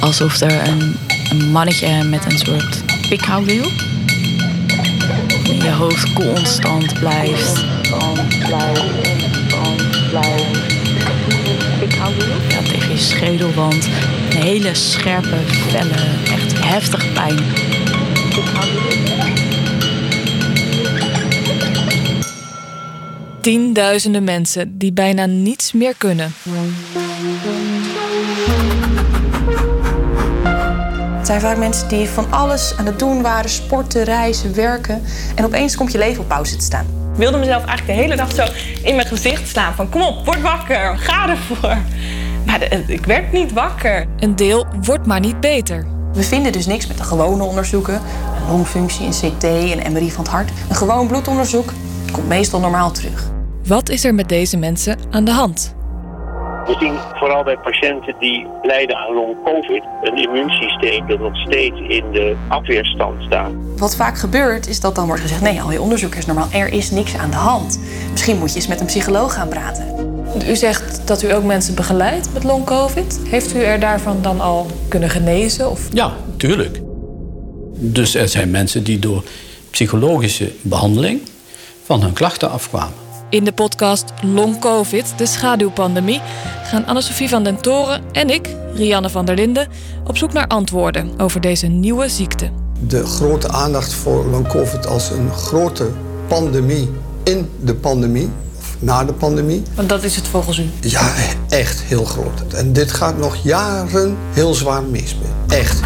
alsof er een, mannetje met een soort pikhouwiel in je hoofd constant blijft. Ja, tegen je schedelwand. Een hele scherpe, felle, echt heftig pijn. Tienduizenden mensen die bijna niets meer kunnen. Het zijn vaak mensen die van alles aan het doen waren: sporten, reizen, werken. En opeens komt je leven op pauze te staan. Ik wilde mezelf eigenlijk de hele dag zo in mijn gezicht slaan: van kom op, word wakker, ga ervoor. Maar de- ik werd niet wakker. Een deel wordt maar niet beter. We vinden dus niks met de gewone onderzoeken: een longfunctie, een CT, een MRI van het hart. Een gewoon bloedonderzoek komt meestal normaal terug. Wat is er met deze mensen aan de hand? We zien vooral bij patiënten die lijden aan long-covid een immuunsysteem dat nog steeds in de afweerstand staat. Wat vaak gebeurt is dat dan wordt gezegd: nee, al je onderzoek is normaal, er is niks aan de hand. Misschien moet je eens met een psycholoog gaan praten. U zegt dat u ook mensen begeleidt met long-covid. Heeft u er daarvan dan al kunnen genezen? Of... Ja, tuurlijk. Dus er zijn mensen die door psychologische behandeling van hun klachten afkwamen. In de podcast Long Covid, de schaduwpandemie, gaan Anne-Sophie van den Toren en ik, Rianne van der Linden, op zoek naar antwoorden over deze nieuwe ziekte. de grote aandacht voor long covid als een grote pandemie in de pandemie, of na de pandemie. Want dat is het volgens u. Ja, echt heel groot. En dit gaat nog jaren heel zwaar mis. Echt.